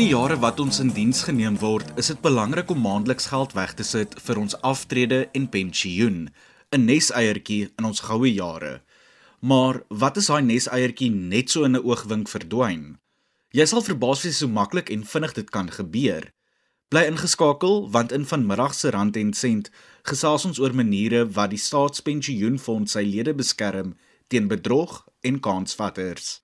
Die jare wat ons in diens geneem word, is dit belangrik om maandeliks geld weg te sit vir ons aftrede en pensioen, 'n neseiertjie in ons goue jare. Maar wat as daai neseiertjie net so in 'n oogwink verdwyn? Jy sal verbaas wees hoe maklik en vinnig dit kan gebeur. Bly ingeskakel want in vanmiddag se rand en sent gesels ons oor maniere wat die staatspensioenfonds sy lede beskerm teen bedrog en kansvatters.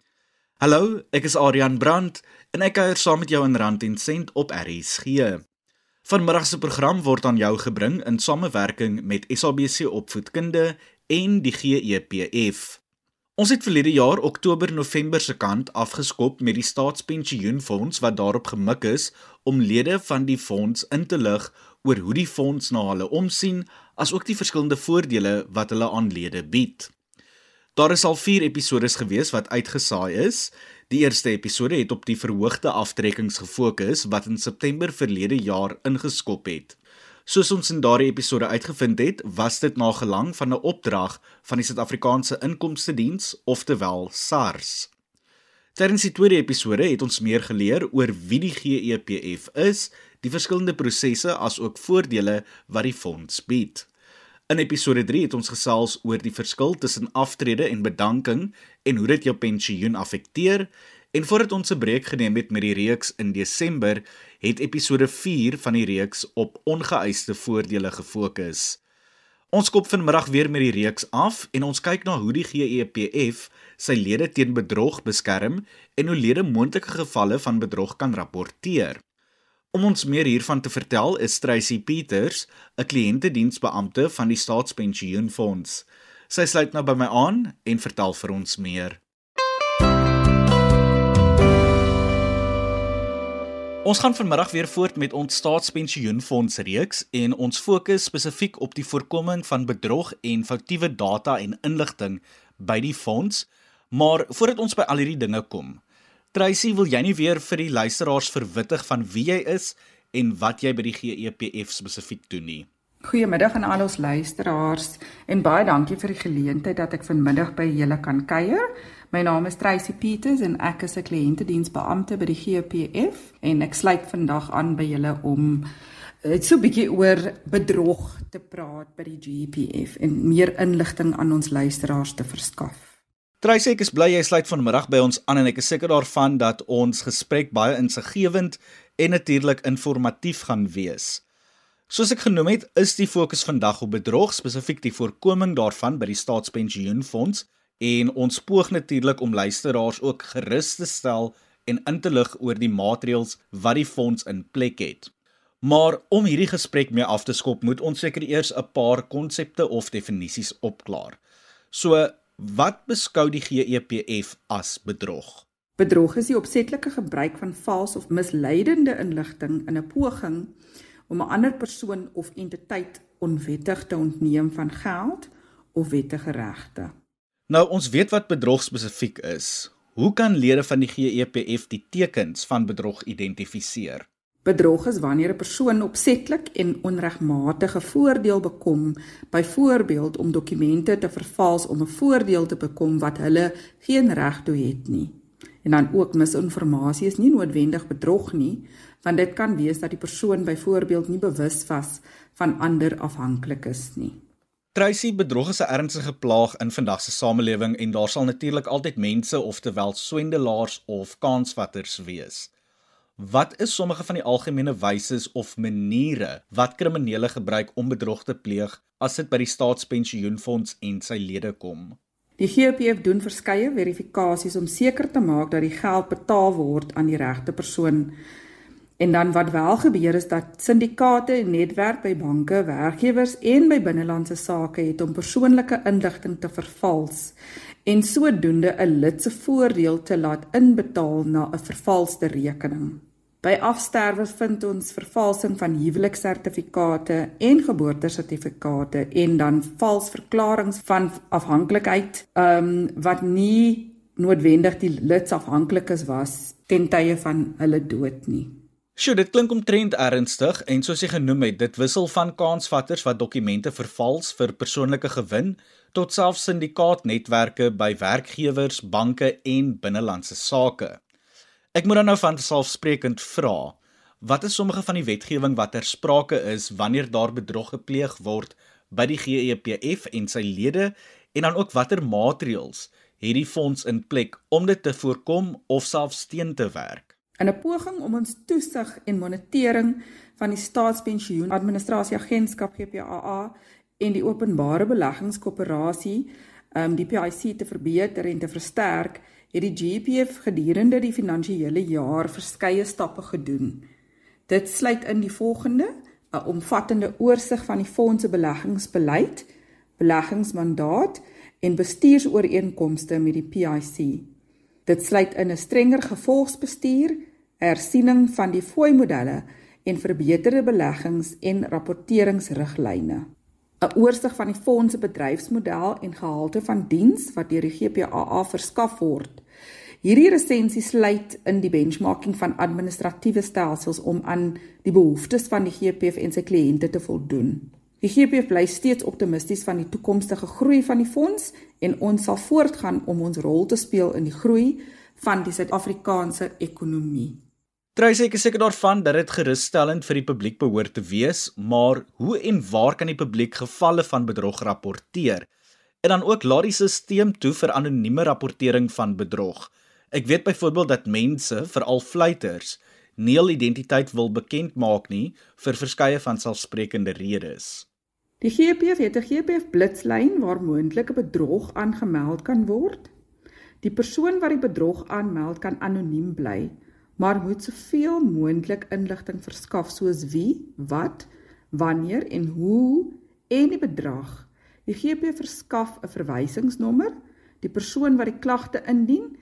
Hallo, ek is Adrian Brandt en ek kuier saam met jou in Rand en Sent op RSG. Vanmiddag se program word aan jou gebring in samewerking met SABC Opvoedkunde en die GEPF. Ons het verlede jaar Oktober-November se kant afgeskop met die Staatspensioenfonds wat daarop gemik is om lede van die fonds in te lig oor hoe die fonds na hulle omsien, asook die verskillende voordele wat hulle aan lede bied. Daar is al 4 episode gewees wat uitgesaai is. Die eerste episode het op die verhoogde aftrekkings gefokus wat in September verlede jaar ingeskop het. Soos ons in daardie episode uitgevind het, was dit na gelang van 'n opdrag van die Suid-Afrikaanse Inkomste Diens, oftewel SARS. Terwyl die tweede episode het ons meer geleer oor wie die GEPF is, die verskillende prosesse as ook voordele wat die fonds bied. In episode 3 het ons gesels oor die verskil tussen aftrede en bedanking en hoe dit jou pensioen affekteer. En voordat ons 'n breek geneem het met die reeks in Desember, het episode 4 van die reeks op ongeëiste voordele gefokus. Ons kop vanmiddag weer met die reeks af en ons kyk na hoe die GEPF sy lede teen bedrog beskerm en hoe lede moontlike gevalle van bedrog kan rapporteer. Om ons meer hiervan te vertel is Tracy Peters, 'n kliëntediensbeampte van die Staatspensioenfonds. Sy sluit nou by my aan en vertel vir ons meer. Ons gaan vanmiddag weer voort met ons Staatspensioenfonds reeks en ons fokus spesifiek op die voorkoming van bedrog en foutiewe data en inligting by die fonds. Maar voordat ons by al hierdie dinge kom, Tracy, wil jy nie weer vir die luisteraars verwittig van wie jy is en wat jy by die GEPF spesifiek doen nie? Goeiemiddag aan al ons luisteraars en baie dankie vir die geleentheid dat ek vanmiddag by julle kan kuier. My naam is Tracy Peters en ek is 'n kliëntediensbeampte by die GEPF en ek sluit vandag aan by julle om dit so 'n bietjie oor bedrog te praat by die GEPF en meer inligting aan ons luisteraars te verskaf. Tracy, ek is bly jy sluit vanmiddag by ons aan en ek is seker daarvan dat ons gesprek baie insiggewend en natuurlik informatief gaan wees. Soos ek genoem het, is die fokus vandag op bedrog, spesifiek die voorkoming daarvan by die Staatspensioenfonds en ons poog natuurlik om luisteraars ook gerus te stel en in te lig oor die maatreëls wat die fonds in plek het. Maar om hierdie gesprek mee af te skop, moet ons seker eers 'n paar konsepte of definisies opklaar. So Wat beskou die GEPF as bedrog? Bedrog is die opsetlike gebruik van vals of misleidende inligting in 'n poging om 'n ander persoon of entiteit onwettig te ontneem van geld of wettige regte. Nou ons weet wat bedrog spesifiek is. Hoe kan lede van die GEPF die tekens van bedrog identifiseer? Bedrog is wanneer 'n persoon opsetlik en onregmatige voordeel bekom, byvoorbeeld om dokumente te vervals om 'n voordeel te bekom wat hulle geen reg toe het nie. En dan ook misinformasie is nie noodwendig bedrog nie, want dit kan wees dat die persoon byvoorbeeld nie bewus was van ander afhanklikes nie. Tracy bedrog is 'n ernstige plaag in vandag se samelewing en daar sal natuurlik altyd mense of terwyl swendelaars of kansvatters wees. Wat is sommige van die algemene wyse of maniere wat kriminele gebruik om bedrog te pleeg as dit by die staatspensioenfonds en sy lede kom? Die GPF doen verskeie verifikasies om seker te maak dat die geld betaal word aan die regte persoon. En dan wat wel gebeur is dat syndikaate en netwerk by banke, werkgewers en by binnelandse sake het om persoonlike inligting te vervals en sodoende 'n lid se voordeel te laat inbetaal na 'n vervalste rekening. By afsterwe vind ons vervalsing van huweliksertifikate en geboortesertifikate en dan vals verklaringe van afhanklikheid um, wat nie noodwendig die lidsafhanklikes was ten tye van hulle dood nie. Sjoe, dit klink omtrent ernstig en soos jy genoem het, dit wissel van kansvatters wat dokumente vervals vir persoonlike gewin tot selfs syndikaatnetwerke by werkgewers, banke en binnelandse sake. Ek moet dan nou van selfsprekend vra, wat is sommige van die wetgewing wat ter sprake is wanneer daar bedrog gepleeg word by die GEPF en sy lede en dan ook watter maatreëls het die fonds in plek om dit te voorkom of selfs teen te werk? In 'n poging om ons toesig en monitering van die Staatspensioen Administrasie Agentskap GPAA en die Openbare Beleggingskoöperasie, um die PIC te verbeter en te versterk, het die GPF gedurende die finansiële jaar verskeie stappe gedoen. Dit sluit in die volgende: 'n omvattende oorsig van die fonds se beleggingsbeleid, beleggingsmandaat en bestuursooreenkomste met die PIC. Dit sluit in 'n strenger gevolgsbestuur, hersiening van die fooi-modelle en verbeterde beleggings en rapporteringsriglyne. 'n Oorsig van die fonds se bedryfsmodel en gehalte van diens wat deur die GPAA verskaf word. Hierdie resensie sluit in die benchmarking van administratiewe stelsels om aan die behoeftes van die GPF en sy kliënte te voldoen. Die GPF bly steeds optimisties van die toekomstige groei van die fonds en ons sal voortgaan om ons rol te speel in die groei van die Suid-Afrikaanse ekonomie. Tracy ek is seker daarvan dat dit gerusstellend vir die publiek behoort te wees, maar hoe en waar kan die publiek gevalle van bedrog rapporteer? En dan ook laat die stelsel toe vir anonieme rapportering van bedrog. Ek weet byvoorbeeld dat mense, veral fluiters, nie hul identiteit wil bekend maak nie vir verskeie van selfsprekende redes. Die GPF het 'n GPF blitslyn waar moontlike bedrog aangemeld kan word. Die persoon wat die bedrog aanmeld kan anoniem bly, maar moet soveel moontlik inligting verskaf soos wie, wat, wanneer en hoe en die bedrag. Die GPF verskaf 'n verwysingsnommer. Die persoon wat die klagte indien,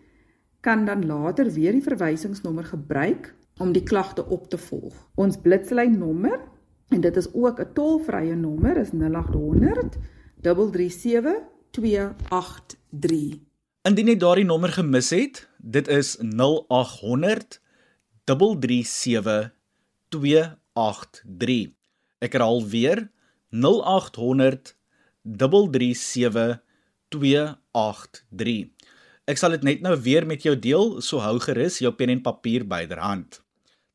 kan dan later weer die verwysingsnommer gebruik om die klagte op te volg. Ons blitslyn nommer en dit is ook 'n tolvrye nommer is 0800 337 283. Indien jy daardie nommer gemis het, dit is 0800 337 283. Ek herhaal weer 0800 337 283. Ek sal dit net nou weer met jou deel, so hou gerus jou pen en papier byderhand.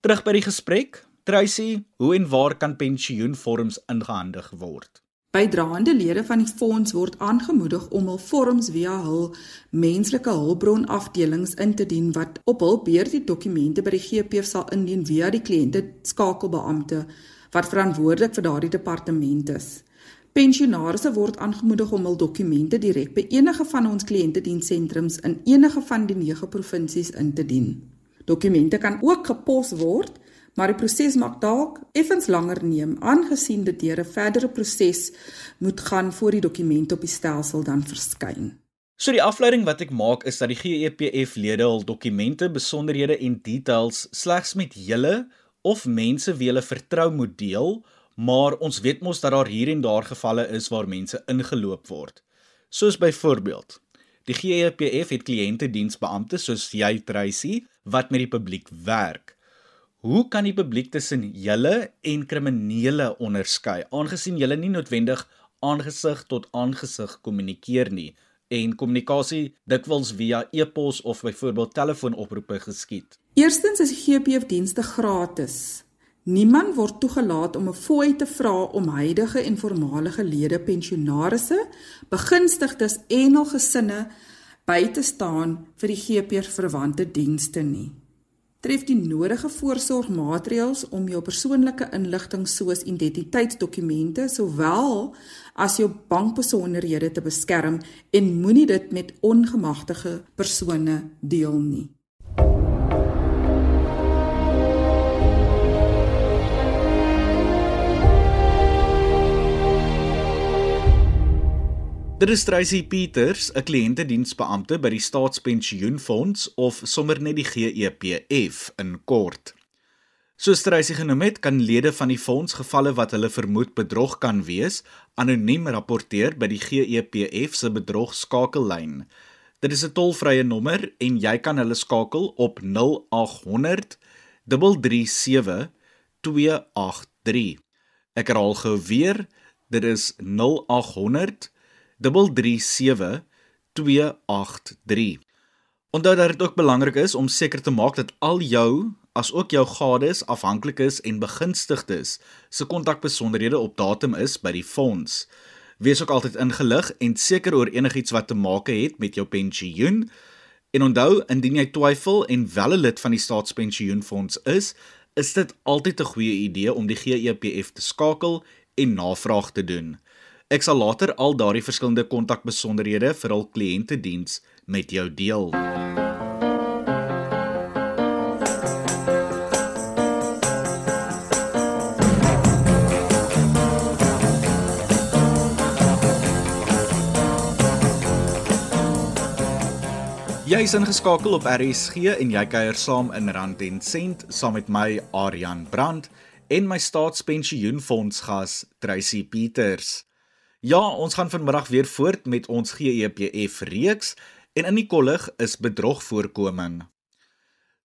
Terug by die gesprek. Tracy, hoe en waar kan pensioenvorms ingehandig word? Bydraende lede van die fonds word aangemoedig om hul vorms via hul menslike hulpbron afdelings in te dien wat op hul beurt die dokumente by die GPF sal indien via die kliënte skakelbeampte wat verantwoordelik vir daardie departement is. Pensionarisse word aangemoedig om hul dokumente direk by enige van ons kliëntedienssentrums in enige van die 9 provinsies in te dien. Dokumente kan ook gepos word, maar die proses mag dalk effens langer neem aangesien dit deur 'n verdere proses moet gaan voor die dokument op die stelsel dan verskyn. So die afleiding wat ek maak is dat die GEPF lede hul dokumente, besonderhede en details slegs met julle of mense wie hulle vertrou moet deel, maar ons weet mos dat daar hier en daar gevalle is waar mense ingeloop word. Soos byvoorbeeld Die GEPF het kliëntediensbeampte soos jy Tracy wat met die publiek werk. Hoe kan die publiek tussen julle en kriminele onderskei aangesien julle nie noodwendig aangesig tot aangesig kommunikeer nie en kommunikasie dikwels via e-pos of byvoorbeeld telefoonoproepe geskied? Eerstens is GPF dienste gratis. Niemand word toegelaat om 'n fooi te vra om huidige en voormalige lede pensionarisse, begunstigdes en hul gesinne by te staan vir die GPR verwante dienste nie. Tref die nodige voorsorgmaatreëls om jou persoonlike inligting soos identiteitsdokumente sowel as jou bankbesonderhede te beskerm en moenie dit met ongemagtigde persone deel nie. Dit is Tracy Peters, 'n kliëntediensbeampte by die Staatspensioenfonds of sommer net die GEPF in kort. Soos Tracy genoem het, kan lede van die fonds gevalle wat hulle vermoed bedrog kan wees, anoniem rapporteer by die GEPF se bedrogskakellyn. Dit is 'n tolvrye nommer en jy kan hulle skakel op 0800 337 283. Ek herhaal gou weer, dit is 0800 337 283. Onthou dat dit ook belangrik is om seker te maak dat al jou as ook jou gades, afhanklikes en begunstigdes se kontakbesonderhede op datum is by die fonds. Wees ook altyd ingelig en seker oor enigiets wat te maak het met jou pensioen. En onthou, indien jy twyfel en wel 'n lid van die staatspensioenfonds is, is dit altyd 'n goeie idee om die GEPF te skakel en navraag te doen. Ek sal later al daardie verskillende kontakbesonderhede vir hul kliëntediens met jou deel. Jy is ingeskakel op RSG en jy kuier saam in Rand en Sent saam met my Aryan Brandt en my staatspensioenfonds gas Tracy Peters. Ja, ons gaan vanmiddag weer voort met ons GEPF reeks en in die kollig is bedrogvoorkoming.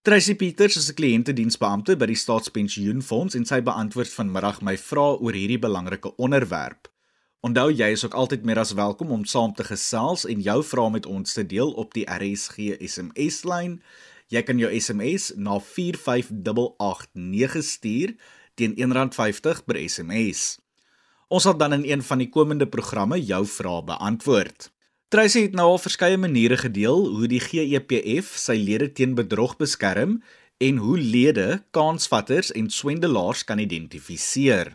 Tracy Peters is 'n kliëntediensbeampte by die staatspensioenfonds en sy beantwoord vanmiddag my vrae oor hierdie belangrike onderwerp. Onthou jy is ook altyd meer as welkom om saam te gesels en jou vrae met ons te deel op die RSG SMS lyn. Jy kan jou SMS na 45889 stuur teen R1.50 per SMS. Ons sal dan in een van die komende programme jou vrae beantwoord. Tracy het nou al verskeie maniere gedeel hoe die GEPF sy lede teen bedrog beskerm en hoe lede kansvatters en swendelaars kan identifiseer.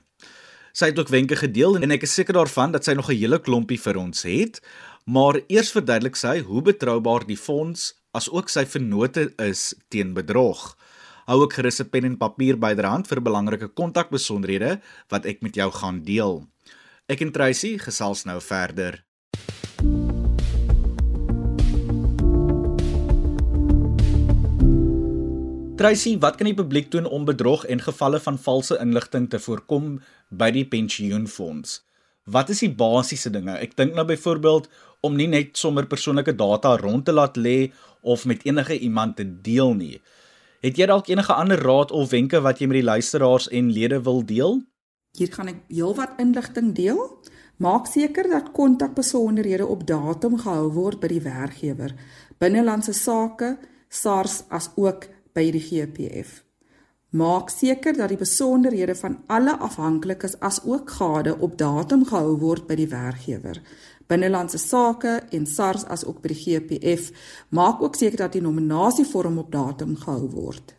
Sy het ook wenke gedeel en ek is seker daarvan dat sy nog 'n hele klompie vir ons het. Maar eers verduidelik sy hoe betroubaar die fonds as ook sy vennote is teen bedrog. Hou ook gerus 'n pen en papier byderhand vir belangrike kontakbesonderhede wat ek met jou gaan deel. Ek en Tracy gesels nou verder. Tracy, wat kan die publiek doen om bedrog en gevalle van valse inligting te voorkom by die pensioenfonds? Wat is die basiese dinge? Ek dink nou byvoorbeeld om nie net sommer persoonlike data rond te laat lê of met enige iemand te deel nie. Het jy dalk enige ander raad of wenke wat jy met die luisteraars en lede wil deel? Hier gaan ek heelwat inligting deel. Maak seker dat kontakbesonderhede op datum gehou word by die werkgewer. Binnelandse sake, SARS as ook by die GPF. Maak seker dat die besonderhede van alle afhanklikes as ook gade op datum gehou word by die werkgewer. Binnelandse sake en SARS as ook by die GPF maak ook seker dat die nominasievorm op datum gehou word.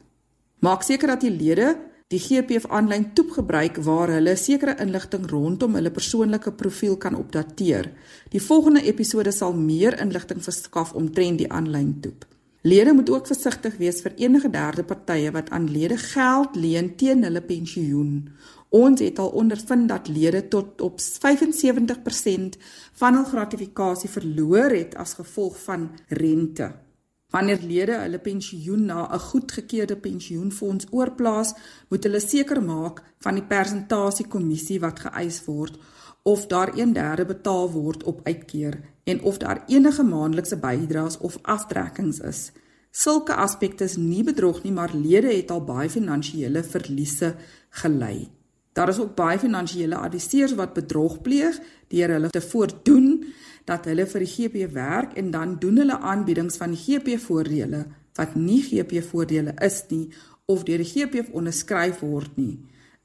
Maak seker dat die lede die GPF aanlyn toep gebruik waar hulle sekere inligting rondom hulle persoonlike profiel kan opdateer. Die volgende episode sal meer inligting verskaf omtrent die aanlyn toep. Lede moet ook versigtig wees vir enige derde partye wat aan lede geld leen teen hulle pensioen. Ons het al ondervind dat lede tot op 75% van hul gratifikasie verloor het as gevolg van rente. Wanneer lede hulle pensioen na 'n goedgekeurde pensioenfonds oorplaas, moet hulle seker maak van die persentasie kommissie wat geëis word of daar 1/3 betaal word op uitkeer en of daar enige maandelikse bydraes of aftrekkings is. Sulke aspekte is nie bedrog nie, maar lede het al baie finansiële verliese gely. Daar is ook baie finansiële adviseurs wat bedrog pleeg deur hulle te voordoen dat hulle vir die GP werk en dan doen hulle aanbiedings van GP voordele wat nie GP voordele is nie of deur die GP onderskryf word nie.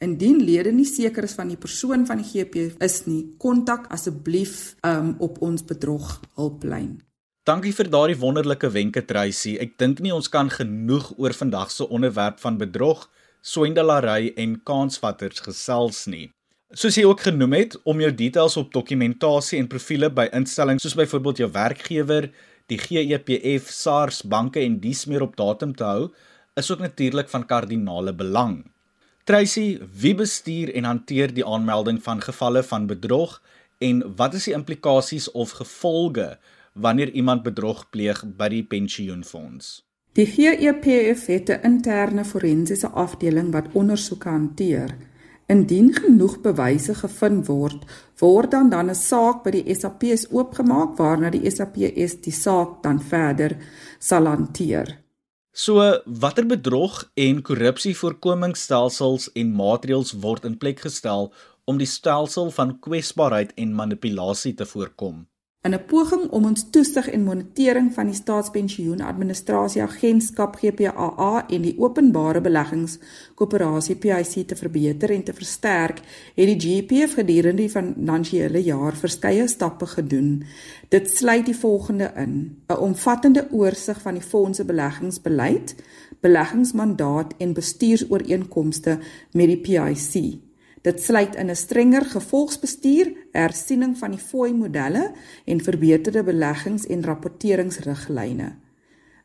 Indien lede nie seker is van die persoon van die GP is nie, kontak asseblief um, op ons bedrog hulplyn. Dankie vir daardie wonderlike wenke Tracy. Ek dink nie ons kan genoeg oor vandag se onderwerp van bedrog, swendelery en kansvatters gesels nie. Soos jy ook genoem het, om jou details op dokumentasie en profile by instellings soos byvoorbeeld jou werkgewer, die GEPF, SARS, banke en dies meer op datum te hou, is ook natuurlik van kardinale belang. Tracy, wie bestuur en hanteer die aanmelding van gevalle van bedrog en wat is die implikasies of gevolge wanneer iemand bedrog pleeg by die pensioenfonds? Die GEPF het 'n interne forensiese afdeling wat ondersoeke hanteer. Indien genoeg bewyse gevind word, word dan dan 'n saak by die SAPS oopgemaak waarna die SAPS die saak dan verder sal hanteer. So watter bedrog en korrupsievoorkomingsstelsels en maatreëls word in plek gestel om die stelsel van kwesbaarheid en manipulasie te voorkom? In 'n poging om ons toesig en monitering van die Staatspensioenadministrasie Agentskap GPAA en die Openbare Beleggingskoöperasie PIC te verbeter en te versterk, het die GPF gedurende die finansiële jaar verskeie stappe gedoen. Dit sluit die volgende in: 'n omvattende oorsig van die fonds se beleggingsbeleid, beleggingsmandaat en bestuursooreenkomste met die PIC. Dit sluit in 'n strenger gevolgsbestuur, hersiening van die fooi modelle en verbeterde beleggings- en rapporteringsriglyne.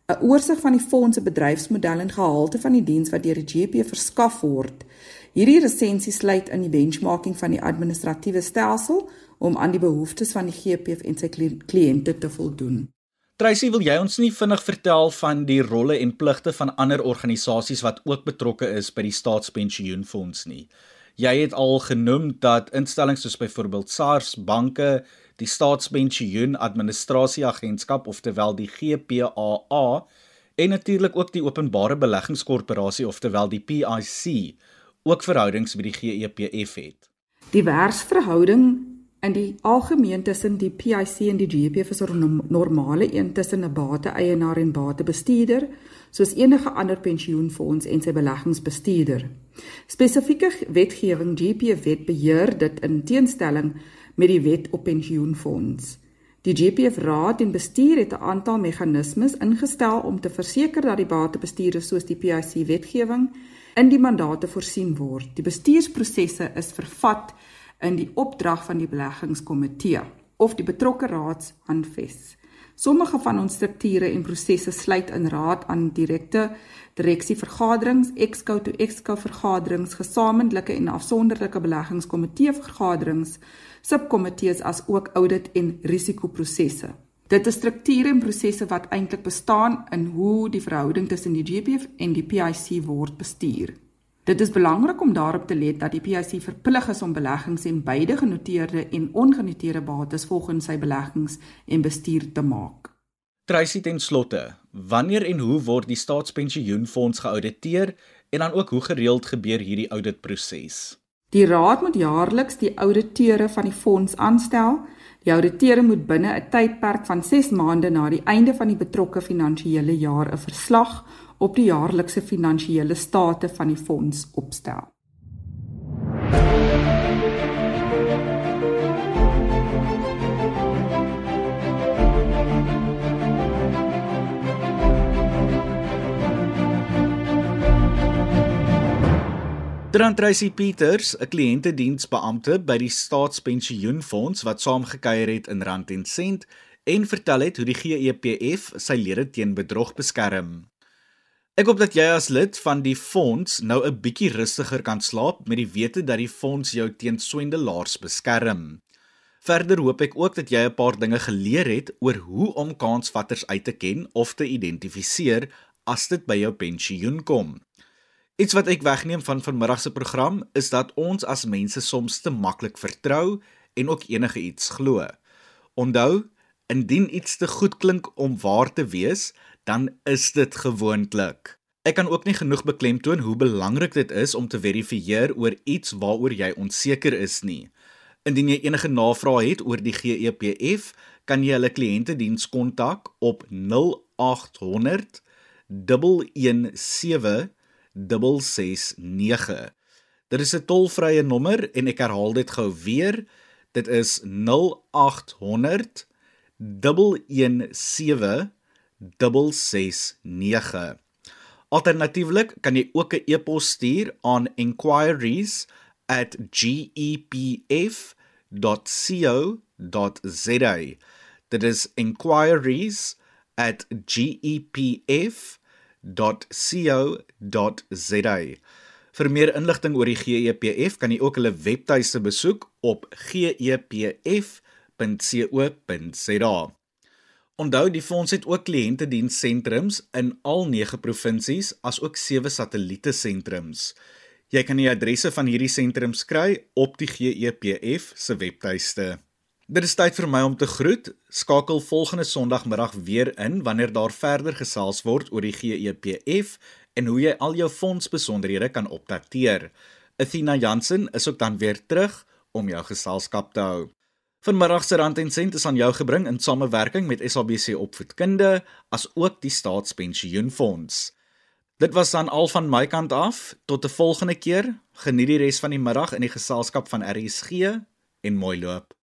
'n Oorsig van die fonds se bedryfsmodel en gehalte van die diens wat deur die GP verskaf word. Hierdie resensie sluit in die benchmarking van die administratiewe stelsel om aan die behoeftes van die GP en sy kliënte te voldoen. Tracy, wil jy ons nie vinnig vertel van die rolle en pligte van ander organisasies wat ook betrokke is by die staatspensioenfonds nie? Jy het al genoem dat instellings soos byvoorbeeld SARS, banke, die Staatspensioen Administrasie Agentskap oftewel die GPAA en natuurlik ook die Openbare Beleggingskorporasie oftewel die PIC ook verhoudings met die GEPF het. Die werksverhouding in die algemeen tussen die PIC en die GEPF is 'n normale een tussen 'n bate-eienaar en batebestuurder soos enige ander pensioenfonds en sy beleggingsbestuurder. Spesifieke wetgewing GPF wet beheer dit in teenstelling met die wet op pensioenfonds. Die GPF raad en bestuur het 'n aantal meganismes ingestel om te verseker dat die batebestuurders soos die PIC wetgewing in die mandate voorsien word. Die bestuursprosesse is vervat in die opdrag van die beleggingskomitee of die betrokke raadshandves. Sommige van ons strukture en prosesse sluit in raad aan direkte direksievergaderings, exco to exco vergaderings, gesamentlike en afsonderlike beleggingskomitee vergaderings, subkomitees as ook audit en risikoprosesse. Dit is strukture en prosesse wat eintlik bestaan in hoe die verhouding tussen die GPF en die PIC word bestuur. Dit is belangrik om daarop te let dat die PIC verplig is om beleggings en beide genoteerde en ongenoteerde bates volgens sy beleggings en bestuur te maak. Tracy ten slotte, wanneer en hoe word die staatspensioenfonds geauditeer en dan ook hoe gereeld gebeur hierdie auditproses? Die raad moet jaarliks die ouditeure van die fonds aanstel. Die ouditeure moet binne 'n tydperk van 6 maande na die einde van die betrokke finansiële jaar 'n verslag op die jaarlikse finansiële state van die fonds opstel. Dran Tracy Peters, 'n kliëntediensbeampte by die Staatspensioenfonds wat saamgekyer het in Rand en Sent en vertel het hoe die GEPF sy lede teen bedrog beskerm. Ek hoop dat jy as lid van die fonds nou 'n bietjie rustiger kan slaap met die wete dat die fonds jou teen swendelaars beskerm. Verder hoop ek ook dat jy 'n paar dinge geleer het oor hoe om kansvatters uit te ken of te identifiseer as dit by jou pensioen kom. Iets wat ek wegneem van vanmiddag se program is dat ons as mense soms te maklik vertrou en ook enige iets glo. Onthou, indien iets te goed klink om waar te wees, dan is dit gewoonlik. Ek kan ook nie genoeg beklemtoon hoe belangrik dit is om te verifieer oor iets waaroor jy onseker is nie. Indien jy enige navrae het oor die GEPF, kan jy hulle kliëntediens kontak op 0800 117 669. Dit is 'n tolvrye nommer en ek herhaal dit gou weer. Dit is 0800 117 669. Alternatiefelik kan jy ook 'n e-pos stuur aan enquiries@gepf.co.za. Dit is enquiries@gepf.co.za. Vir meer inligting oor die GEPF kan jy ook hulle webtuiste besoek op gepf.co.za. Onthou die fonds het ook kliëntedienssentrums in al 9 provinsies as ook 7 satelliete sentrums. Jy kan die adresse van hierdie sentrums kry op die GEPF se webtuiste. Dit is tyd vir my om te groet. Skakel volgende Sondagmiddag weer in wanneer daar verder gesels word oor die GEPF en hoe jy al jou fondsbesonderhede kan opdateer. Athena Jansen is ook dan weer terug om jou geselskap te hou. Vanmiddag se rand en sent is aan jou gebring in samewerking met SABC Opvoedkunde as ook die Staatspensioenfonds. Dit was dan al van my kant af. Tot 'n volgende keer. Geniet die res van die middag in die geselskap van RSG en mooi loop.